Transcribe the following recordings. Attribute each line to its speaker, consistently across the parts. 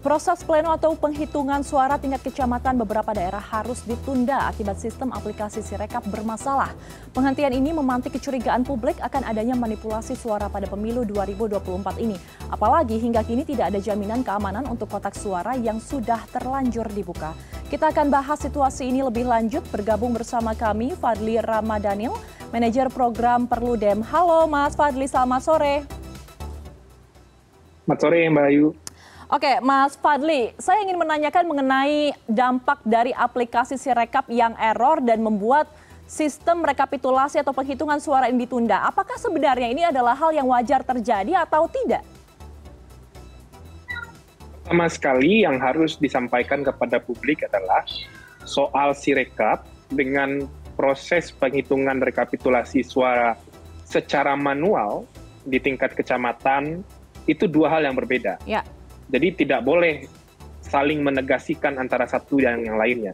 Speaker 1: Proses pleno atau penghitungan suara tingkat kecamatan beberapa daerah harus ditunda akibat sistem aplikasi Sirekap bermasalah. Penghentian ini memantik kecurigaan publik akan adanya manipulasi suara pada pemilu 2024 ini. Apalagi hingga kini tidak ada jaminan keamanan untuk kotak suara yang sudah terlanjur dibuka. Kita akan bahas situasi ini lebih lanjut bergabung bersama kami Fadli Ramadhanil, manajer program Perludem. Halo Mas Fadli, selamat sore.
Speaker 2: Selamat sore Mbak Ayu.
Speaker 1: Oke, Mas Fadli, saya ingin menanyakan mengenai dampak dari aplikasi Sirekap yang error dan membuat sistem rekapitulasi atau penghitungan suara ini ditunda. Apakah sebenarnya ini adalah hal yang wajar terjadi atau tidak?
Speaker 2: Pertama sekali yang harus disampaikan kepada publik adalah soal Sirekap dengan proses penghitungan rekapitulasi suara secara manual di tingkat kecamatan itu dua hal yang berbeda.
Speaker 1: Ya
Speaker 2: jadi tidak boleh saling menegasikan antara satu dan yang lainnya.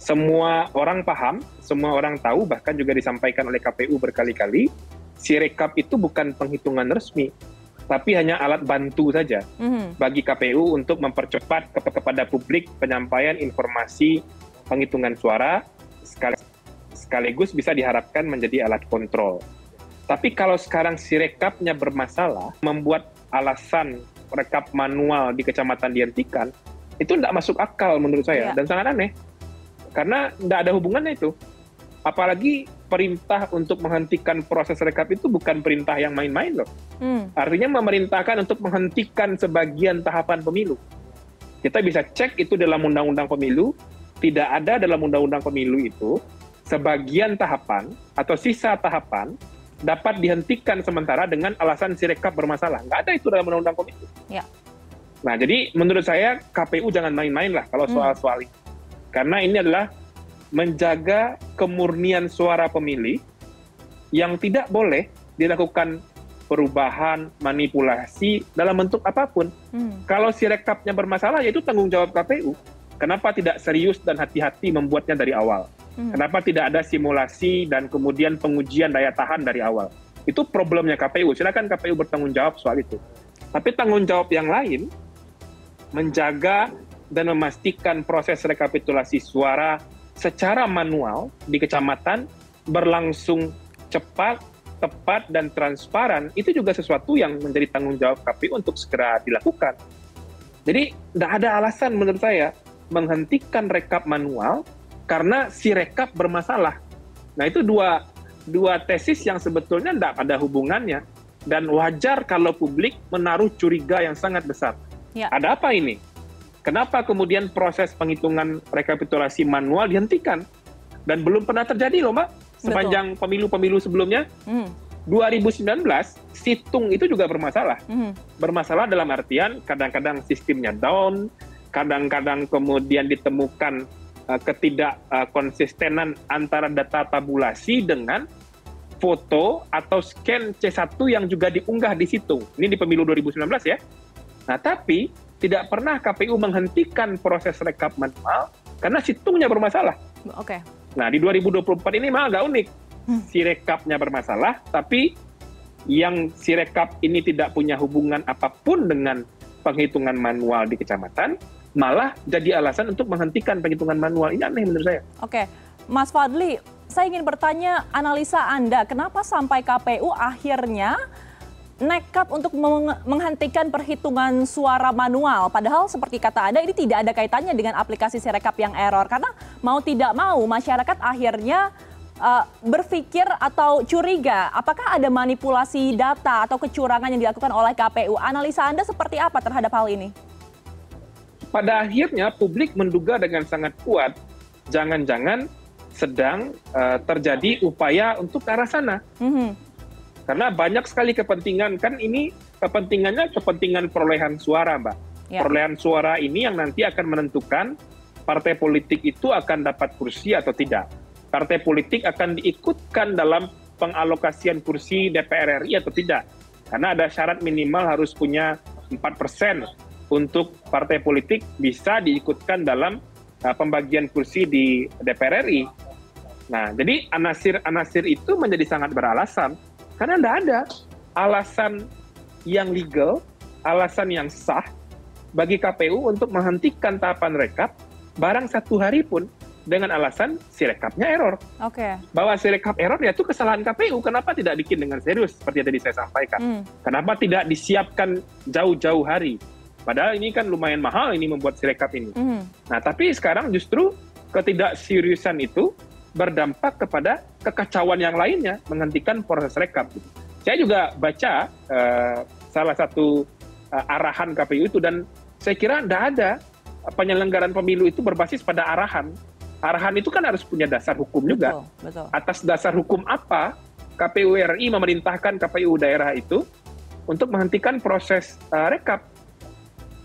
Speaker 2: Semua orang paham, semua orang tahu, bahkan juga disampaikan oleh KPU berkali-kali, Sirekap itu bukan penghitungan resmi, tapi hanya alat bantu saja mm-hmm. bagi KPU untuk mempercepat ke kepada publik penyampaian informasi penghitungan suara sekaligus bisa diharapkan menjadi alat kontrol. Tapi kalau sekarang Sirekapnya bermasalah, membuat alasan rekap manual di kecamatan dihentikan, itu tidak masuk akal menurut saya ya. dan sangat aneh. Karena tidak ada hubungannya itu. Apalagi perintah untuk menghentikan proses rekap itu bukan perintah yang main-main loh. Hmm. Artinya memerintahkan untuk menghentikan sebagian tahapan pemilu. Kita bisa cek itu dalam undang-undang pemilu, tidak ada dalam undang-undang pemilu itu sebagian tahapan atau sisa tahapan dapat dihentikan sementara dengan alasan sirekap bermasalah. Nggak ada itu dalam undang-undang pemilu.
Speaker 1: Ya.
Speaker 2: Nah, jadi menurut saya KPU jangan main-main lah kalau soal-soal hmm. ini. Karena ini adalah menjaga kemurnian suara pemilih yang tidak boleh dilakukan perubahan, manipulasi dalam bentuk apa pun. Hmm. Kalau sirekapnya bermasalah, ya itu tanggung jawab KPU. Kenapa tidak serius dan hati-hati membuatnya dari awal? Hmm. Kenapa tidak ada simulasi dan kemudian pengujian daya tahan dari awal? Itu problemnya KPU. Silakan KPU bertanggung jawab soal itu. Tapi tanggung jawab yang lain menjaga dan memastikan proses rekapitulasi suara secara manual di kecamatan berlangsung cepat, tepat, dan transparan, itu juga sesuatu yang menjadi tanggung jawab KPU untuk segera dilakukan. Jadi, tidak ada alasan menurut saya menghentikan rekap manual karena si rekap bermasalah. Nah itu dua dua tesis yang sebetulnya tidak ada hubungannya dan wajar kalau publik menaruh curiga yang sangat besar. Ya. Ada apa ini? Kenapa kemudian proses penghitungan rekapitulasi manual dihentikan dan belum pernah terjadi loh mbak sepanjang pemilu-pemilu sebelumnya. Hmm. 2019 situng itu juga bermasalah. Hmm. Bermasalah dalam artian kadang-kadang sistemnya down, kadang-kadang kemudian ditemukan uh, ketidakkonsistenan uh, antara data tabulasi dengan foto atau scan C1 yang juga diunggah di situ. Ini di pemilu 2019 ya. Nah, tapi tidak pernah KPU menghentikan proses rekap manual karena situngnya bermasalah.
Speaker 1: Oke. Okay.
Speaker 2: Nah, di 2024 ini malah agak unik. Hmm. Si rekapnya bermasalah, tapi yang si rekap ini tidak punya hubungan apa pun dengan penghitungan manual di kecamatan, malah jadi alasan untuk menghentikan penghitungan manual. Ini aneh menurut saya.
Speaker 1: Oke, Mas Fadli, saya ingin bertanya analisa Anda, kenapa sampai KPU akhirnya nekat untuk menghentikan perhitungan suara manual. Padahal seperti kata Anda ini tidak ada kaitannya dengan aplikasi Sirekap yang error. Karena mau tidak mau masyarakat akhirnya uh, berpikir atau curiga apakah ada manipulasi data atau kecurangan yang dilakukan oleh KPU. Analisa Anda seperti apa terhadap hal ini?
Speaker 2: Pada akhirnya publik menduga dengan sangat kuat jangan-jangan sedang uh, terjadi upaya untuk ke arah sana. Mm-hmm. Karena banyak sekali kepentingan kan ini kepentingannya kepentingan perolehan suara, Mbak. Yeah. Perolehan suara ini yang nanti akan menentukan partai politik itu akan dapat kursi atau tidak. Partai politik akan diikutkan dalam pengalokasian kursi DPR RI atau tidak. Karena ada syarat minimal harus punya 4 persen untuk partai politik bisa diikutkan dalam uh, pembagian kursi di DPR RI. Nah, jadi anasir-anasir itu menjadi sangat beralasan karena tidak ada alasan yang legal, alasan yang sah bagi KPU untuk menghentikan tahapan rekap barang satu hari pun dengan alasan sirekapnya error.
Speaker 1: Oke. Okay.
Speaker 2: Bahwa sirekap error ya itu kesalahan KPU. Kenapa tidak bikin dengan serius seperti yang tadi saya sampaikan? Hmm. Kenapa tidak disiapkan jauh-jauh hari? Padahal ini kan lumayan mahal ini membuat sirekap ini. Hmm. Nah, tapi sekarang justru ketidakseriusan itu berdampak kepada kekacauan yang lainnya menghentikan proses rekap. Saya juga baca uh, salah satu uh, arahan KPU itu dan saya kira tidak ada penyelenggaraan pemilu itu berbasis pada arahan arahan itu kan harus punya dasar hukum juga. Betul, betul. Atas dasar hukum apa KPU RI memerintahkan KPU daerah itu untuk menghentikan proses uh, rekap.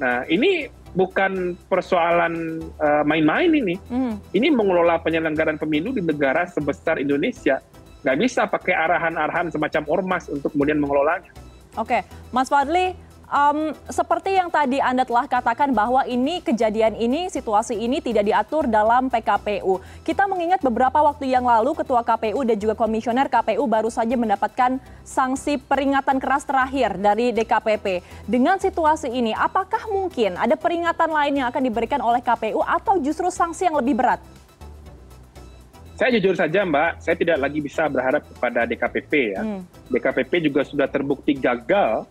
Speaker 2: Nah, ini bukan persoalan uh, main-main ini. Mm. Ini mengelola penyelenggaraan pemilu di negara sebesar Indonesia. Nggak bisa pakai arahan-arahan semacam ormas untuk kemudian mengelolanya.
Speaker 1: Oke, Mas Fadli, um, seperti yang tadi Anda telah katakan bahwa ini kejadian ini, situasi ini tidak diatur dalam PKPU. Kita mengingat beberapa waktu yang lalu Ketua KPU dan juga Komisioner KPU baru saja mendapatkan sanksi peringatan keras terakhir dari DKPP. Dengan situasi ini, apakah mungkin ada peringatan lain yang akan diberikan oleh KPU atau justru sanksi yang lebih berat?
Speaker 2: Saya jujur saja Mbak, saya tidak lagi bisa berharap kepada DKPP ya. Hmm. DKPP juga sudah terbukti gagal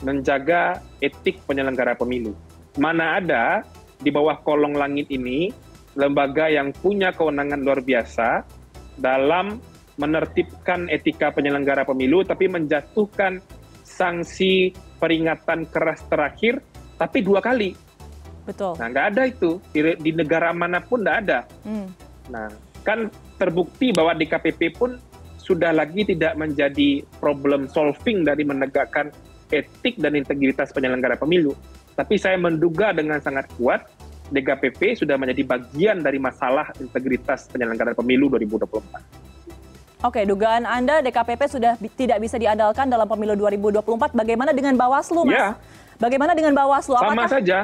Speaker 2: menjaga etik penyelenggara pemilu. Mana ada di bawah kolong langit ini lembaga yang punya kewenangan luar biasa dalam menertibkan etika penyelenggara pemilu tapi menjatuhkan sanksi peringatan keras terakhir tapi dua kali.
Speaker 1: Betul.
Speaker 2: Nah, nggak ada itu di, di negara mana pun nggak ada. Hmm. Nah, kan terbukti bahwa di KPP pun sudah lagi tidak menjadi problem solving dari menegakkan etik dan integritas penyelenggara pemilu. Tapi saya menduga dengan sangat kuat DKPP sudah menjadi bagian dari masalah integritas penyelenggara pemilu 2024.
Speaker 1: Oke, dugaan Anda DKPP sudah tidak bisa diandalkan dalam pemilu 2024. Bagaimana dengan Bawaslu, Mas? Ya. Bagaimana dengan Bawaslu?
Speaker 2: Apakah... Sama saja.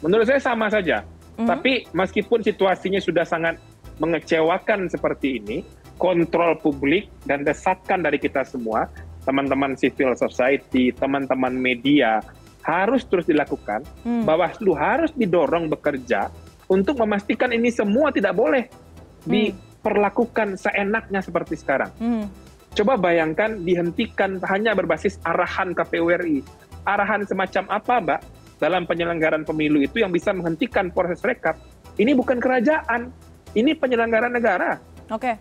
Speaker 2: Menurut saya sama saja. Mm -hmm. Tapi meskipun situasinya sudah sangat mengecewakan seperti ini, kontrol publik dan desakan dari kita semua teman-teman civil society, teman-teman media harus terus dilakukan. Hmm. Bawaslu harus didorong bekerja untuk memastikan ini semua tidak boleh hmm. diperlakukan seenaknya seperti sekarang. Hmm. Coba bayangkan dihentikan hanya berbasis arahan KPU RI. Arahan semacam apa, Mbak, dalam penyelenggaraan pemilu itu yang bisa menghentikan proses rekap? Ini bukan kerajaan, ini penyelenggara negara.
Speaker 1: Oke. Okay.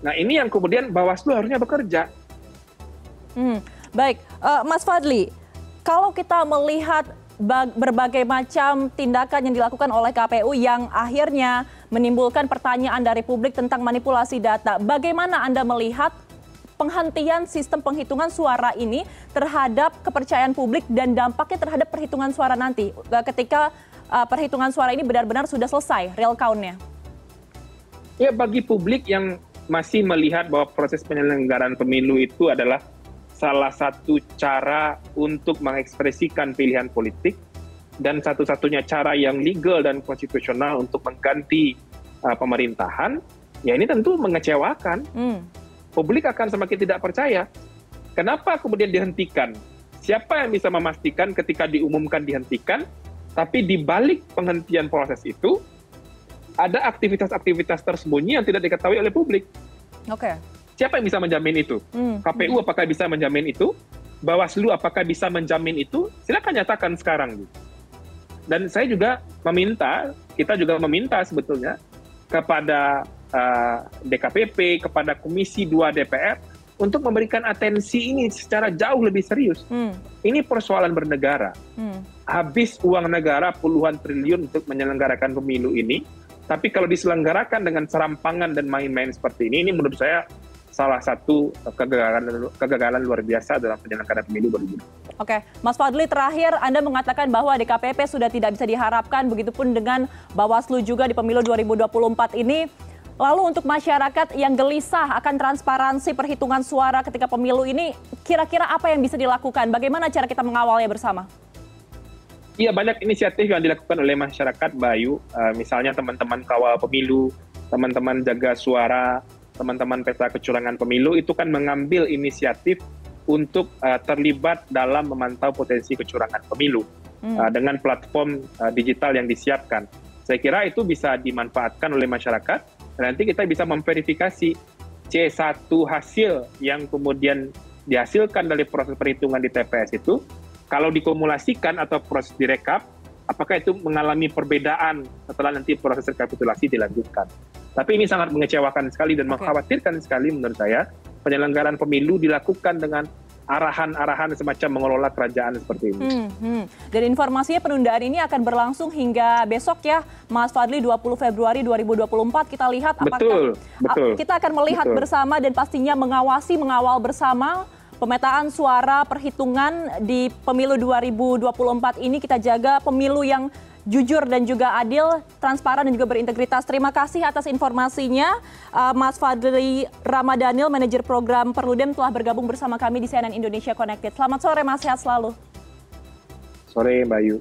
Speaker 2: Nah, ini yang kemudian Bawaslu harusnya bekerja
Speaker 1: Hmm, baik, uh, Mas Fadli, kalau kita melihat berbagai macam tindakan yang dilakukan oleh KPU yang akhirnya menimbulkan pertanyaan dari publik tentang manipulasi data, bagaimana Anda melihat penghentian sistem penghitungan suara ini terhadap kepercayaan publik dan dampaknya terhadap perhitungan suara nanti eh, ketika uh, perhitungan suara ini benar-benar sudah selesai real count-nya?
Speaker 2: Ya bagi publik yang masih melihat bahwa proses penyelenggaraan pemilu itu adalah salah satu cara untuk mengekspresikan pilihan politik dan satu-satunya cara yang legal dan konstitusional untuk mengganti uh, pemerintahan, ya ini tentu mengecewakan. Hmm. Publik akan semakin tidak percaya. Kenapa kemudian dihentikan? Siapa yang bisa memastikan ketika diumumkan dihentikan, tapi di balik penghentian proses itu ada aktivitas-aktivitas tersembunyi yang tidak diketahui oleh publik.
Speaker 1: Oke. Okay.
Speaker 2: Siapa yang bisa menjamin itu? Hmm. KPU hmm. apakah bisa menjamin itu? Bawaslu apakah bisa menjamin itu? Silakan nyatakan sekarang. Dan saya juga meminta, kita juga meminta sebetulnya kepada uh, DKPP, kepada Komisi 2 DPR untuk memberikan atensi ini secara jauh lebih serius. Hmm. Ini persoalan bernegara. Hmm. Habis uang negara puluhan triliun untuk menyelenggarakan pemilu ini, tapi kalau diselenggarakan dengan serampangan dan main-main seperti ini, ini menurut saya salah satu kegagalan kegagalan luar biasa dalam penyelenggaraan pemilu 2020.
Speaker 1: Oke, Mas Fadli terakhir Anda mengatakan bahwa DKPP sudah tidak bisa diharapkan begitupun dengan Bawaslu juga di pemilu 2024 ini. Lalu untuk masyarakat yang gelisah akan transparansi perhitungan suara ketika pemilu ini, kira-kira apa yang bisa dilakukan? Bagaimana cara kita mengawalnya bersama?
Speaker 2: Iya banyak inisiatif yang dilakukan oleh masyarakat Bayu, uh, misalnya teman-teman kawal pemilu, teman-teman jaga suara, teman-teman pesta kecurangan pemilu itu kan mengambil inisiatif untuk uh, terlibat dalam memantau potensi kecurangan pemilu. hmm. uh, dengan platform uh, digital yang disiapkan. Saya kira itu bisa dimanfaatkan oleh masyarakat. Nanti kita bisa memverifikasi C1 hasil yang kemudian dihasilkan dari proses perhitungan di TPS itu, kalau dikumulasikan atau proses direkap, apakah itu mengalami perbedaan setelah nanti proses rekapitulasi dilanjutkan. Tapi ini sangat mengecewakan sekali dan okay. mengkhawatirkan sekali menurut saya penyelenggaraan pemilu dilakukan dengan arahan-arahan semacam mengelola kerajaan seperti ini. Hmm,
Speaker 1: hmm. Dan informasinya penundaan ini akan berlangsung hingga besok ya, Mas Fadli 20 Februari 2024. Kita lihat apakah
Speaker 2: betul, betul,
Speaker 1: kita akan melihat betul. bersama dan pastinya mengawasi, mengawal bersama pemetaan suara perhitungan di pemilu 2024 ini kita jaga pemilu yang jujur dan juga adil, transparan dan juga berintegritas. Terima kasih atas informasinya. Uh, Mas Fadli Ramadhanil, manajer program Perludem telah bergabung bersama kami di CNN Indonesia Connected. Selamat sore Mas, sehat selalu.
Speaker 2: Sore Mbak Yu.